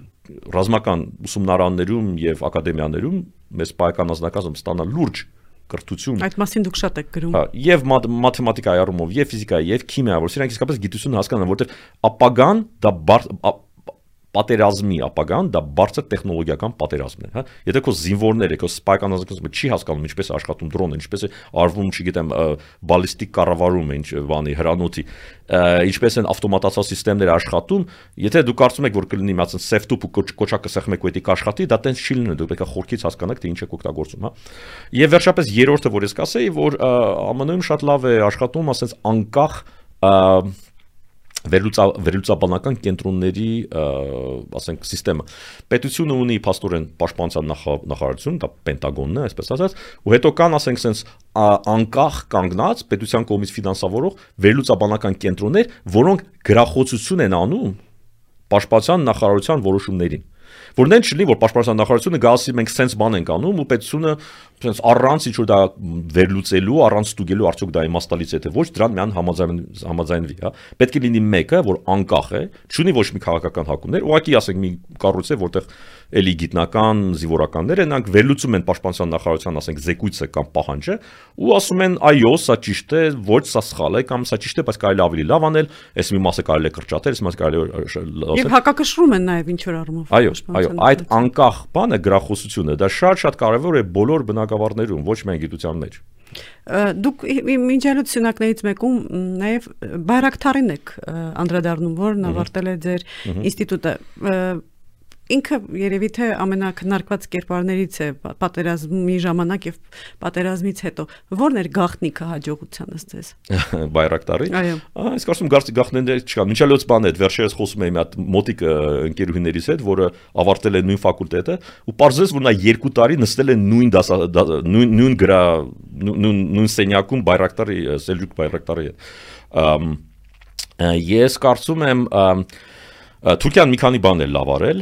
ռազմական ուսումնարաններում եւ ակադեմիաներում մեզ պայական անձնակազմ ստանա լուրջ կրթություն։ Այդ մասին դուք շատ եք գրում։ Հա, եւ մաթեմատիկայի առումով, եւ ֆիզիկայի, եւ քիմիայի, որ սրանք իսկապես գիտություն հասկանան, որտեղ ապագան դա պատերազմի ապագան դա բարձր տեխնոլոգիական պատերազմն է, հա։ Եթե քո զինվորները, քո սպայական ազգությունը չի հասկանում ինչպես աշխատում դրոնը, ինչպես է արվում, չգիտեմ, բալիստիկ կառավարումը, ինչ բանի հրանոթի, ինչպես են ավտոմատացված համակարգերը աշխատում, եթե դուք կարծում եք, որ կլինի սեֆտուփ ու կոչակը սեղմեք ու դա կաշխատի, դա տենց չի լինի, դուք պետք է խորքից հասկանաք, թե ինչ եք օգտագործում, հա։ Եվ վերջապես երրորդը, որ ես կասեի, որ ԱՄՆ-ում շատ լավ է աշխատում, ասենց անկախ վերլուծա վերլուծաբանական կենտրոնների, ասենք, համակարգը։ Պետությունը ունի փաստորեն պաշտպանության նախարարություն, դա Պենտագոնն է, այսպես ասած, ու հետո կան, ասենք, sense անկախ կանգնած պետության կողմից ֆինանսավորող վերլուծաբանական կենտրոններ, որոնք գրախոցություն են անում պաշտպանության նախարարության որոշումներին որն չլինի որ պաշտպանության նախարարությունը գասի մենք սենց բան ենք անում ու պետությունը սենց առանց ինչ որ դա վերլուծելու, առանց ստուգելու արդյոք դա իմաստալից է թե ոչ դրան միան համաձայն համաձայնվի, հա։ Պետք է լինի մեկը, որ անկախ է, չունի ոչ մի քաղաքական հակումներ, ուղղակի ասենք մի կառույց է, որտեղ էլի գիտնական զինվորականներ են, նրանք վերլուծում են պաշտպանության նախարարության, ասենք, զեկույցը կամ պահանջը ու ասում են այո, սա ճիշտ է, ոչ սա սխալ է կամ սա ճիշտ է, բայց կարելի ավելի լավ անել, այս մի մասը կարելի է կրճատել, այս մասը կարելի է Եվ հակակշռում են նաև ինչ որ առումով։ Այո, այո, այդ անկախ բանը գրախոսությունը դա շատ-շատ կարևոր է բոլոր բնակավարներում, ոչ միայն գիտության մեջ դուք մինչելուց սյունակներից մեկում նաև բայրակթարին եք անդրադառնում, որն ավարտել է ձեր ինստիտուտը ինքը երևի թե ամենակնարկված կերպարներից է պատերազմի ժամանակ եւ պատերազմից հետո ո՞րն էր գաղտնիքը հաջողությանս ձեզ? Բայրակտարի այս կարծում գաղտնիքներ չկա մինչալոց բան է վերջերս խոսում մի հատ մոտիկ ընկերուհիներից հետ որը ավարտել է նույն ֆակուլտետը ու parzես որ նա 2 տարի նստել է նույն նույն նույն գրա նույն նույն սենյակում բայրակտարի սելջուկ բայրակտարի ես կարծում եմ Թուրքիան մի քանի բան է լավ արել,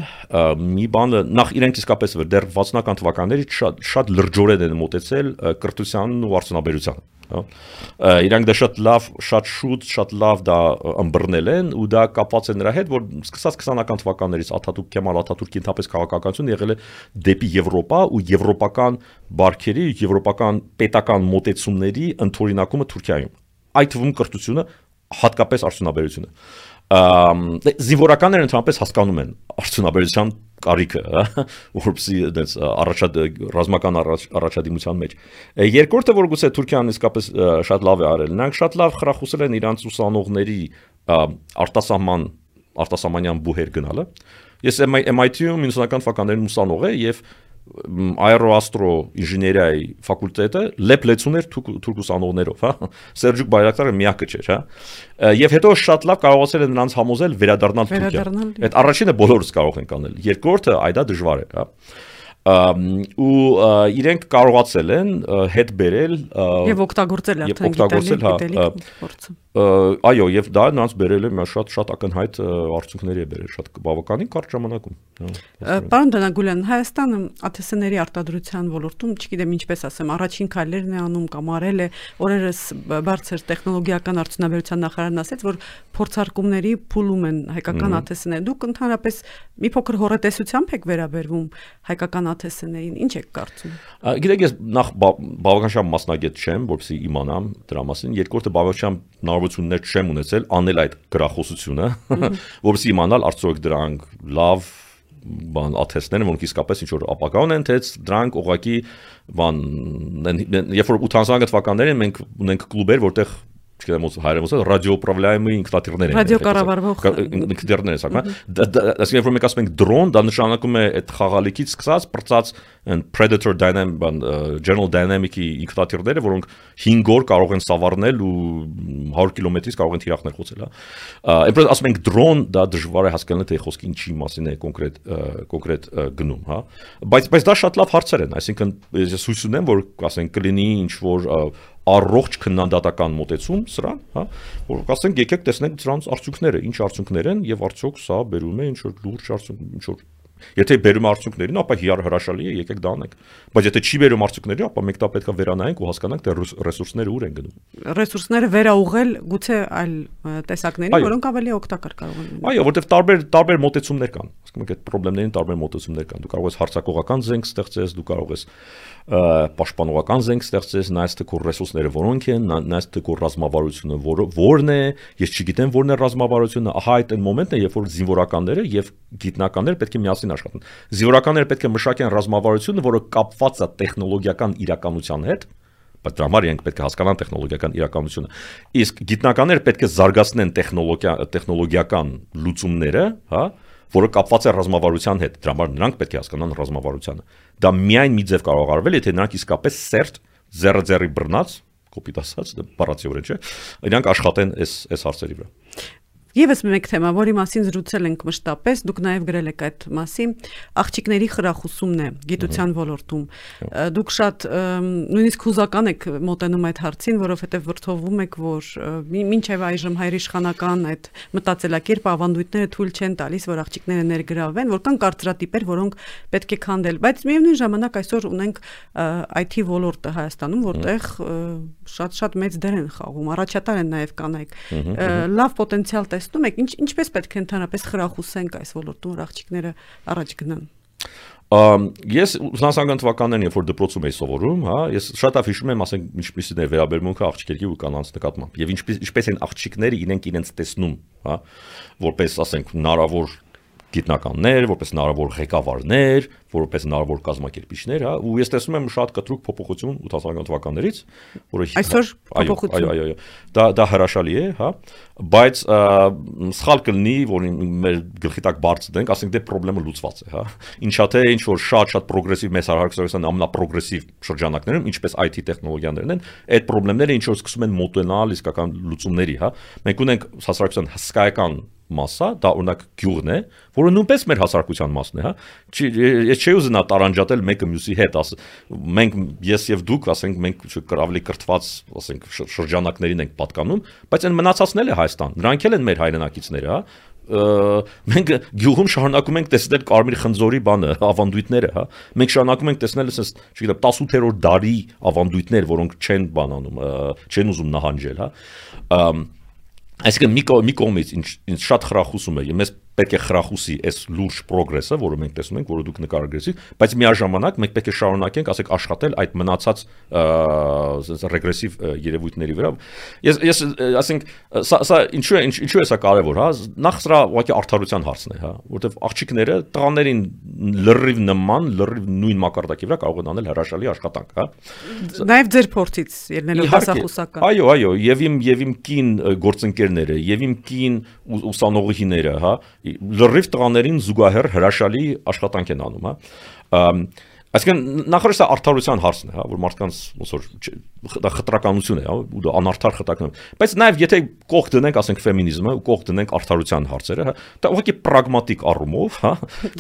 մի բանը նախ իրենք իսկապես դեռ 60-ական թվականներից շատ շատ լրջորեն են մոտեցել կրթությանն ու արդյունաբերությանը հա իրանք դա շատ լավ, շատ շուտ, շատ լավ դա ըմբռնել են ու դա կապված է նրա հետ, որ սկսած 20-ական թվականներից Աթաթուրք Քեմալ Աթաթուրքի ընդհանրապես քաղաքականությունը եղել է դեպի Եվրոպա ու եվրոպական բարքերի, եվրոպական պետական մոտեցումների ընդօրինակումը Թուրքիայում։ Այդ թվում կրթությունը հատկապես արդյունաբերությունը զինվորականները ընդհանրապես հասկանում են արդյունաբերության կարիքը, հա, որպեսի դες առաջադ ռազմական առաջադիմության մեջ։ Երկրորդը, որ գուցե Թուրքիան իսկապես շատ լավ է արել, նրանք շատ լավ խրախուսել են իրանց ուսանողների արտասահման արտասահմանյան բուհեր գնալը։ Ես MIT-ում 90-ական թվականներին ուսանող եմ եւ աերոաստրո ինժեներիայի ֆակուլտետը լեփլեցուն էր թուրք ուսանողներով, հա։ Սերժիկ Բայրակտարը միակը չէր, հա։ Եվ հետո շատ լավ կարողացել են նրանց համոզել վերադառնալ Թուրքիա։ Այդ առաջինը բոլորս կարող ենք անել։ Երկրորդը այդա դժվար է, հա ու իրենք կարողացել են հետ բերել եւ օգտագործել արդեն գիտելիք փորձը այո եւ դա նրանց բերել է շատ շատ ակնհայտ արդյունքների է բերել շատ բավականին կարճ ժամանակում Պարոն Դանագուլյան Հայաստանը ԱԹՍ-ների արտադրության ոլորտում չգիտեմ ինչպես ասեմ առաջին քայլերն է անում կամ արել է օրերս բարձր տեխնոլոգիական արդյունաբերության նախարարն ասաց որ փորձարկումների փուլում են հայկական ԱԹՍ-ները դուք ընդհանրապես մի փոքր հորետեսությամբ եք վերաբերվում հայկական ԱԹՍ-ներին ինչ եք կարծում Գիտեք ես նախ բավական շատ մասնագետ չեմ որպեսզի իմանամ դրա մասին երկրորդը բավական հնարավորություններ չեմ ունեցել անել այդ գրախոսությունը, որովհետեւ իմանալ արդյոք դրանք լավ բան աթեստներ, որոնք իսկապես ինչ որ ապակա ունեն, թե դրանք ուղակի բան երբ որ 80-ական թվականներին մենք ունենք կլուբեր, որտեղ չգիտեմ ոնց հայերեն ոնց ռադիոուправляемые ինքնաթիռներ են։ Ռադիոկառավարվող ինքնաթիռներ են, սակայն հա, ասենք որ մենք ասում ենք drone, դա նշանակում է այդ խաղալիքից սկսած բրծած predator dynamic բան general dynamic-ի ինքնաթիռները, որոնք 5 օր կարող են սավառնել ու 100 կիլոմետրից կարող են թիրախներ խոցել, հա։ Այնպես ասում ենք drone, դա դժվար է հասկանալ թե խոսքը ինչի մասին է կոնկրետ կոնկրետ գնում, հա։ Բայց բայց դա շատ լավ հարցեր են, այսինքն ես հույս ունեմ, որ ասենք կլինի ինչ որ առողջ քննադատական մոտեցում սրան, հա, որ ասենք եկեք տեսնենք դրանց արդյունքները, ինչ արդյունքներ են եւ արդյոք սա բերում է ինչ որ լուրջ արդյունք, ինչ որ Եթե բերում արդյունքներին, ապա հիար հրաշալի է, եկեք դա անենք։ Բայց եթե չի բերում արդյունքների, ապա մենք դա պետքա վերանայենք ու հասկանանք թե ռեսուրսները ուր են գնում։ Ռեսուրսները վերաուղղել գուցե այլ տեսակների, որոնք ավելի օգտակար կարող են լինել։ Այո, որովհետև տարբեր տարբեր մոտեցումներ կան։ Ասում ենք այդ խնդիրներին տարբեր մոտեցումներ կան։ Դու կարող ես հարցակողական զենք ստեղծես, դու կարող ես պաշտպանողական զենք ստեղծես, նայես թե քո ռեսուրսները որոնք են, նայես թե քո ռազմավարությունը որն է, ես չգիտեմ որն է ռազմավարությունը, ահա այդ այն մոմենտն է, երբ որ զինվորականները եւ գիտնականները պետք է միասին աշխատեն։ Զինվորականները պետք է մշակեն ռազմավարությունը, որը կապված է տեխնոլոգիական իրականության հետ, բայց դրա համար իրենք պետք է հասկանան տեխնոլոգիական իրականությունը։ Իսկ գիտնականները պետք է զարգացնեն տեխնոլոգիա տեխնոլոգիական լուծումները, հա, որը կապված է ռազմավարության հետ։ Դրա համար նրանք պետք է հասկանան ռազմավարությունը։ Դա միայն մի ձև կարող արվել, եթե նրանք իսկապես սերտ զերը ձերի բռնած կոպիտ ասած, բառացիորեն չէ։ Իրանք աշխատեն այս այս հարցերի վրա։ Եվս մեկ թեմա, որի մասին զրուցել ենք մշտապես, դուք նաև գրել եք այդ մասին, աղջիկների խրախուսումն է գիտության ոլորտում։ Դուք շատ նույնիսկ հուզական եք մոտենում այդ հարցին, որովհետև վրթովում եք, որ մինչև այժմ հայրիշխանական այդ մտածելակերպը ավանդույթները թույլ չեն տալիս, որ աղջիկները ներգրավվեն, որ կան կարծրատիպեր, որոնք պետք է քանդել, բայց միևնույն ժամանակ այսօր ունենք IT ոլորտը Հայաստանում, որտեղ շատ-շատ մեծ դեր են խաղում, առաջատար են նաև կանայք։ Լավ պոտենցիալ տեսնում եք, ինչ ինչպես պետք է ընդհանրապես խրախուսենք այս ոլորտում, որ աղջիկները առաջ գնան։ Ամ ես ուսանասական թվականներին երբ որ դպրոցում էի սովորում, հա, ես շատ ավ հիշում եմ, ասենք, ինչպեսին է վերաբերմունքը աղջիկների ու կանանց նկատմամբ։ Եվ ինչպես ինչպես են աղջիկները իրենք իրենց տեսնում, հա, որպես ասենք հնարավոր գիտնականներ, որպես հնարավոր ղեկավարներ, որպես հնարավոր կազմակերպիչներ, հա, ու ես տեսնում եմ շատ կտրուկ փոփոխություն 80-ական թվականներից, որը այսօր փոփոխություն։ Այո, այո, այո։ Դա դա հրաշալի է, հա, բայց սխալ կլինի, որ մեր գլխի տակ բարձ դենք, ասենք դե խնդրեմը լուծված է, հա։ Ինչա թե ինչ որ շատ-շատ պրոգրեսիվ մեծ հարաբերության ամենապրոգրեսիվ շրջանակներում, ինչպես IT տեխնոլոգիաներն են, այդ խնդիրները ինչ որ սկսում են մոտենալ իսկական լուծումների, հա։ Մենք ունենք հասարակության հսկայական մասսա, դա օրինակ գյուղն է, որը նույնպես մեր հասարակության մասն է, հա։ Ես չի ուզենա տարանջատել մեկը մյուսի հետ, աս մենք ես եւ դուք, ասենք, մենք ավելի կրթված, ասենք, շրջանակներին ենք պատկանում, բայց այն մնացածն էլ է Հայաստան։ Նրանք էլ են մեր հայրենակիցները, հա մենք գյուղում շարունակում ենք տեսնել Կարմիր խնձորի բանը, ավանդույթները, հա։ Մենք շարունակում ենք տեսնել ասես, չգիտեմ, 18-րդ դարի ավանդույթներ, որոնք չեն բանանում, չեն ուզում նահանջել, հա։ Այսինքն մի մի կողմից ինչ ինչ շատ խրախուսում է, ես պետք է խրախուսի այս լուրջ պրոգրեսը, որը մենք տեսնում ենք, որը դուք նկարագրեցիք, բայց միաժամանակ մենք պետք է շարունակենք, ասենք, աշխատել այդ մնացած ռեգրեսիվ երևույթների վրա։ Ես ես ասենք, սա սա ինչու է ինչու է սա կարևոր, հա? Նախ սրա ուղղակի արդարության հարցն է, հա, որովհետև աղջիկները տղաներին լրիվ նման, լրիվ նույն մակարդակի վրա կարող են անել հրաշալի աշխատանք, հա։ Նաև ձեր փորձից ելնելով հասախոսական։ Այո, այո, եւ իմ եւ իմ կին գործընկերները, եւ իմ կին ուսանողիները, հա, լրիվ տղաներին զուգահեռ հրաշալի աշխատանք են անում, հա Այսինքն նախորդ սա արդարության հարցն է, հա, որ մարդկանց ոնց որ դա խտրականություն է, հա, ու դա անարդար խտրական։ Բայց նաև եթե կողք դնենք, ասենք ֆեմինիզմը, ու կողք դնենք արդարության հարցերը, հա, դա ուղղակի պրագմատիկ առումով, հա։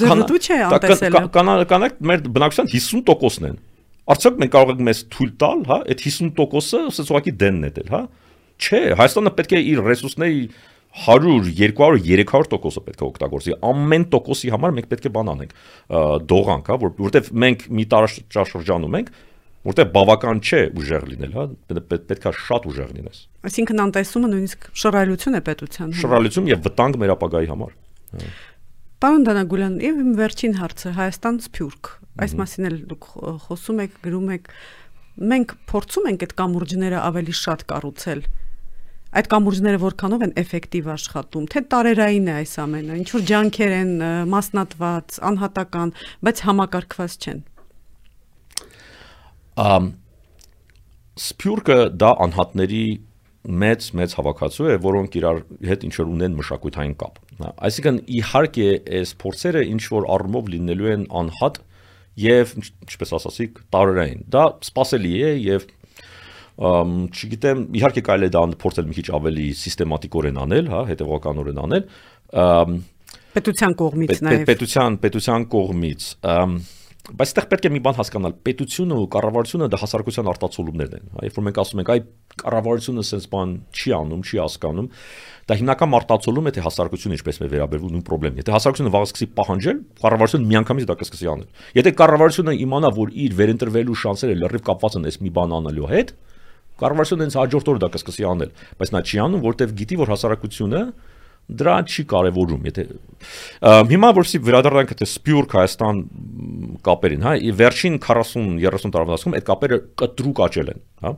Ձերտու չէ անտեսելը։ Կանանակ մեր բնակչության 50%-ն են։ Արդյոք մենք կարող ենք մեզ թույլ տալ, հա, այդ 50%-ը ասես ուղղակի դենն է դել, հա։ Չէ, Հայաստանը պետք է իր ռեսուրսների 100, 200, 300%-ը պետք է օգտագործի։ Ամեն տոկոսի համար մենք պետք է բան անենք, դողանք, հա, որ որովհետև մենք մի տարաշրջանում ենք, որտեղ բավական չէ ուժեղ լինել, հա, պետք է շատ ուժեղ լինես։ Այսինքն անտեսումը նույնիսկ շռայլություն է պետության համար։ Շռայլություն եւ վտանգ մեր ապագայի համար։ Պարոն Դանագուլյան, եւ իմ վերջին հարցը Հայաստան Սփյուռք։ Այս մասին էլ դուք խոսում եք, գրում եք։ Մենք փորձում ենք այդ կամուրջները ավելի շատ կառուցել այդ կամուրջները որքանով են էֆեկտիվ աշխատում, թե տարերային է այս ամենը, ինչ որ ջանքեր են մասնատված, անհատական, բայց համակարգված չեն։ Ամ Սփյուռքը դա անհատների մեծ մեծ հավաքածու է, որոնք իրար հետ ինչ որ ունեն մշակութային կապ։ Այսինքն իհարկե այս փորձերը ինչ որ առումով լինելու են անհատ եւ ինչպես ասացիք տարերային։ Դա սпасելի է եւ չգիտեմ, իհարկե կարելի է դա փորձել մի քիչ ավելի սիստեմատիկորեն անել, հա, հետևականորեն անել։ Պետության կողմից նաև։ Պետության, պետության կողմից։ Բայց այդտեղ պետք է մի բան հասկանալ, պետությունը ու կառավարությունը դա հասարակության արտացոլումներն են։ Երբ որ մենք ասում ենք, այ կառավարությունը sense բան չի անում, չի հասկանում, դա հիմնական արտացոլում է թե հասարակությունը ինչպես է վերաբերվում նույն խնդրին։ Եթե հասարակությունը վաղ սկսի պահանջել, կառավարությունը միանգամից դա կսկսի անել։ Եթե կառավարությունը իմանա, որ իր վերընտրվելու շանսերը լրիվ կապված են այս մի բան անելու հետ, Կառավարությունը հենց հաջորդ օրը դա կսկսի անել, բայց նա չի անում, որտեվ գիտի, որ հասարակությունը դրա չի կարևորում, եթե հիմա որսի վերադառնանք թե Սպյուրք Հայաստան կապերին, հա, վերջին 40-30 տարվա ընթացքում այդ կապերը կտրուկ աճել են, հա։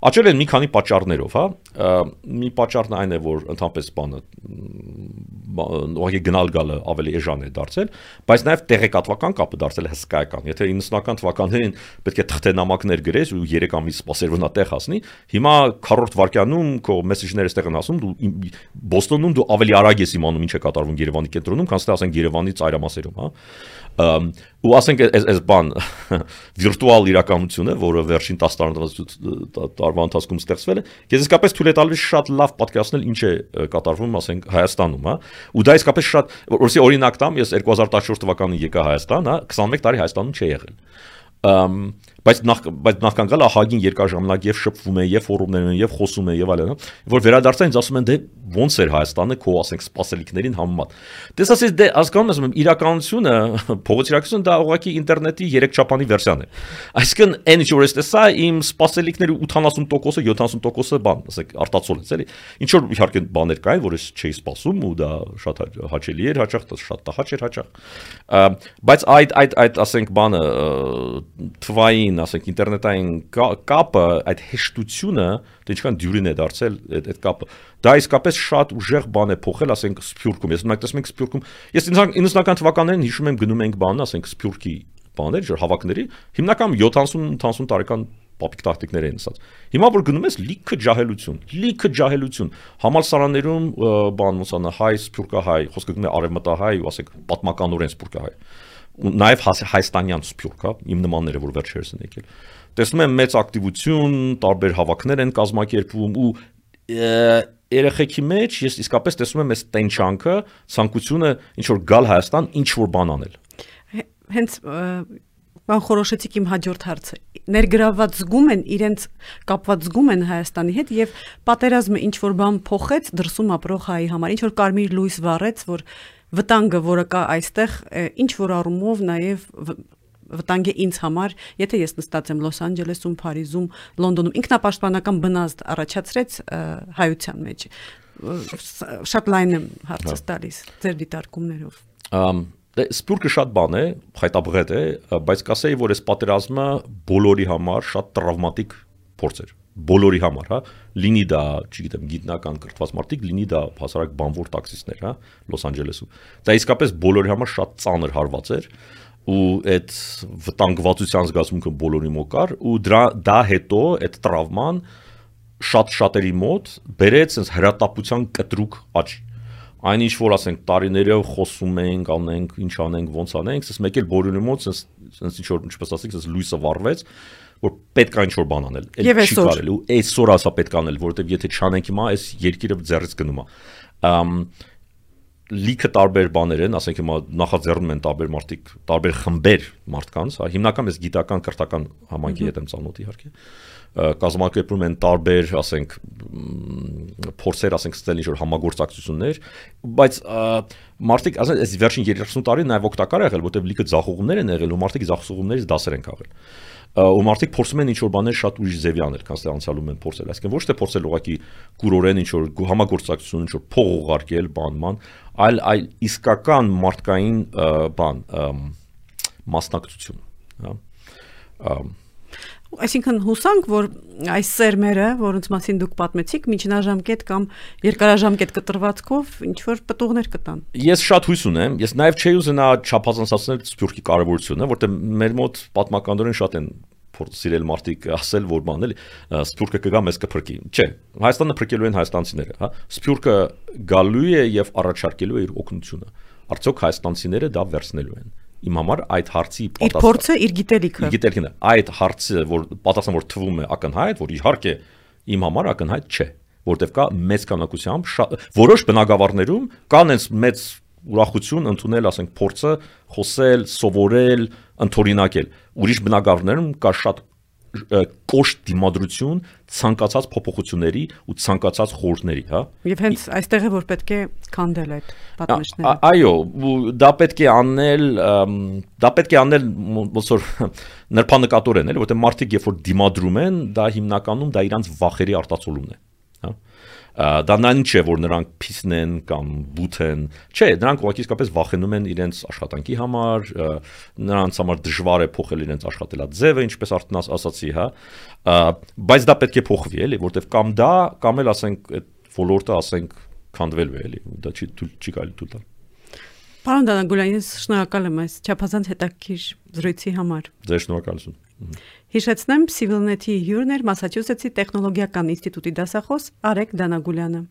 Աճել են մի քանի պատճառներով, հա։ Մի պատճառն այն է, որ ընդհանրապես բանը ուղղակի գնալ գալը ավելի էժան է դարձել, բայց նաև տեղեկատվական կապը դարձել է հսկայական։ Եթե 90-ական թվականներին պետք է թղթենամակներ գրես ու 3 ամիս սպասեր, որ նա տեղ հասնի, հիմա 40 վայրկյանում քո մեսեջները ստեղ են ասում, դու Բոստոնում դու ավելի արագ ես իմանում ինչ է կատարվում Երևանի կենտրոնում, քան թե ասենք Երևանի ծայրամասերում, հա ու ասենք այս այս բան վիրտուալ իրականությունը, որը վերջին 10 տարվա ընթացքում ստեղծվել է, ես իսկապես թույլ է տալիս շատ լավ պատկերացնել ինչ է կատարվում, ասենք Հայաստանում, հա։ Ու դա իսկապես շատ, որովհետեւ օրինակ տամ, ես 2014 թվականին եկա Հայաստան, հա, 21 տարի Հայաստանում չի եղել բայց նախ բայց նախքան գալը ահագին երկար ժամանակ եւ շփվում է եւ ֆորումներում եւ խոսում է եւ այլն, որ վերադարձա ինձ ասում են դե ոնց էր Հայաստանը քո ասենք սպասելիքներին համեմատ։ Դες ասես դե հասկանում ես իրականությունը, փողոց իրականությունը դա ուղղակի ինտերնետի 3 չափանի վերսիան է։ Այսինքն այն ինչ որ ես տեսա իմ սպասելիքների 80%-ը 70%-ը բան, ասեք արտացոլեց էլի։ Ինչ որ իհարկե բաներ կային, որ ես չէի սպասում ու դա շատ հաճելի էր հաճախ, շատ տհաճ էր հաճախ։ Բայց այդ այդ այդ ասենք բանը թվային, ասենք ինտերնետային կապը, այդ հեշտությունը, դե ինչքան դյուրին է դարձել այդ այդ կապը։ Դա իսկապես շատ ուժեղ բան է փոխել, ասենք Սփյուռքում։ Ես մենք տեսնում ենք Սփյուռքում, ես 90-ական թվականներին հիշում եմ գնում ենք բան, ասենք Սփյուռքի բաներ, ջր հավաքների, հիմնական 70-80 տարեկան պապիկ տակտիկներ էին ասած։ Հիմա որ գնում ես լիքը ջահելություն, լիքը ջահելություն։ Համալսարաններում բան ոնց հայ, սփյուռքահայ, խոսքը գնում է արևմտահայ ու ասենք պատմականորեն սփյուռքահայ ու նաև հայաստանյան սփյուռք, հա, իմ նմանները, որ վերջերս են եկել։ Տեսնում եմ մեծ ակտիվություն, տարբեր հավաքներ են կազմակերպվում ու երեխեքի մեջ ես իսկապես տեսնում եմ այս տենչանքը, ցանկությունը ինչ որ գալ Հայաստան, ինչ որ բան անել։ Հենց բան խորոշեցիք իմ հաջորդ հարցը։ Ներգրաված զգում են իրենց կապված զգում են Հայաստանի հետ եւ պատերազմը ինչ որ բան փոխեց դրսում ապրող հայի համար, ինչ որ կարմիր լույս վառեց, որ վտանգը, որը կա այստեղ, ինչ որ առումով նաև վտանգ է ինձ համար, եթե ես նստած եմ Լոս Անջելեսում, Փարիզում, Լոնդոնում, ինքնապաշտպանական բնազդ առաջացրեց հայության մեջ։ Շատ լայն եմ հարցս տալիս ձեր դիտարկումներով։ Ամ դե սպուրկը շատ բան է, խայտաբղետ է, բայց կասեի, որ այս պատերազմը բոլորի համար շատ տրավմատիկ փորձ էր բոլորի համար, հա, լինի դա, չգիտեմ, գիտնական կրթված մարդիկ, լինի դա հասարակ բանվոր տաքսիստներ, հա, Լոս Անջելեսում։ Դա իսկապես բոլորի համար շատ ծանր հարված էր ու այդ վտանգվածության զգացմունքը բոլորի մոտ կար ու դրա դա հետո այդ տրավման շատ շատերի մոտ բերեց sense հրատապության կտրուկ աճ այնինչ որ ասենք տարիներով խոսում ենք, անենք, ինչ անենք, ոնց անենք, ասես մեկ էլ բոլորի մոտ ասես ինչ որ ինչպես ասենք, ասես լույսը վառվեց, որ պետք է ինչ որ բան անել։ Էլ չի կարելի ու այսօր ասա պետք անել, որովհետև եթե չանենք հիմա, այս երկիրը ձեռից գնում է։ Ամ լիքը տարբեր բաներ են, ասենք հիմա նախաձեռնում են տարբեր մարդիկ, տարբեր խմբեր մարդկանց, հա, հիմնական ես գիտական կրթական համայնքի հետ եմ ծանոթ իհարկե կազմակերպում են տարբեր, ասենք, փորձեր, ասենք, ստել ինչ-որ համագործակցություններ, բայց մարդիկ, ասենք, այս վերջին 30 տարի նաև օգտակար եղել, որտեղ լիքը ձախողումներ են եղել ու մարդիկ ձախողումներից դասեր են քաղել ու մարդիկ փորձում են ինչ-որ բաներ շատ ուրիշ ձևի անել, քան թե անցյալում են փորձել։ Այսինքն ոչ թե փորձել ուղակի գուրորեն ինչ-որ համագործակցություն, ինչ-որ փող ուղարկել, բանման, այլ այլ իսկական մարդկային բան մասնակցություն, հա Այսինքն հուսանք, որ այս սերմերը, որոնց մասին դուք պատմեցիք, միջնաժամկետ կամ երկարաժամկետ կտրվածքով ինչ որ պտուղներ կտան։ Ես շատ հույս ունեմ, ես նաև չէի ուզենա չափազանցացնել Սփյուռքի կարևորությունը, որտեղ մեր մոտ պատմականորեն շատ են սիրել մարդիկ ասել, որ բան էլի Սփյուռքը կգա մեզ կփրկի։ Չէ, Հայաստանը փրկելու են հայաստանցիները, հա։ Սփյուռքը գալու է եւ առաջարկելու է իր օգնությունը։ Արդյոք հայաստանցիները դա վերցնելու են իմ համար այդ հարցի պատասխանը իր փորձը իր գիտելիքը իր գիտելիքն է այդ հարցը որ պատասխանը որ թվում է ակնհայտ որ իհարկե իմ համար ակնհայտ չէ որտեվ կա մեծ կանակությամբ որոշ բնակավարներում կան այս մեծ ուրախություն ընդունել, ասենք, փորձը խոսել, սովորել, ընթորինակել։ Ուրիշ բնակավարներում կա շատ կոշտ դիմադրություն ցանկացած փոփոխությունների ու ցանկացած խորհուրդների, հա։ Եվ հենց այստեղ է որ պետք է քանդել այդ պատմիչները։ Այո, դա պետք է անել, դա պետք է անել ոնց որ նրբանկատորեն, էլի, որտեղ մարդիկ երբ որ դիմադրում են, դա հիմնականում դա իրանց վախերի արտացոլումն է, հա դա նան չէ որ նրանք փիսն են կամ բութ են չէ նրանք ուղղակի իսկապես վախենում են իրենց աշխատանքի համար նրանց համար դժվար է փոխել իրենց աշխատելաձևը ինչպես արդեն ասացի հա բայց դա պետք է փոխվի էլի որտեվ կամ դա կամ էլ ասենք այդ ոլորտը ասենք քանդվելու է էլի դա չի չի կարելի դու տալ Պարոն Դանագուլյան, ես շնորհակալ եմ այս չափազանց հետաքրքիր զրույցի համար։ Ձեր շնորհակալություն։ Հիշեցնեմ, Civilnet-ի հյուրն էր Մասաչուսեթսի տեխնոլոգիական ինստիտուտի դասախոս Արեկ Դանագուլյանը։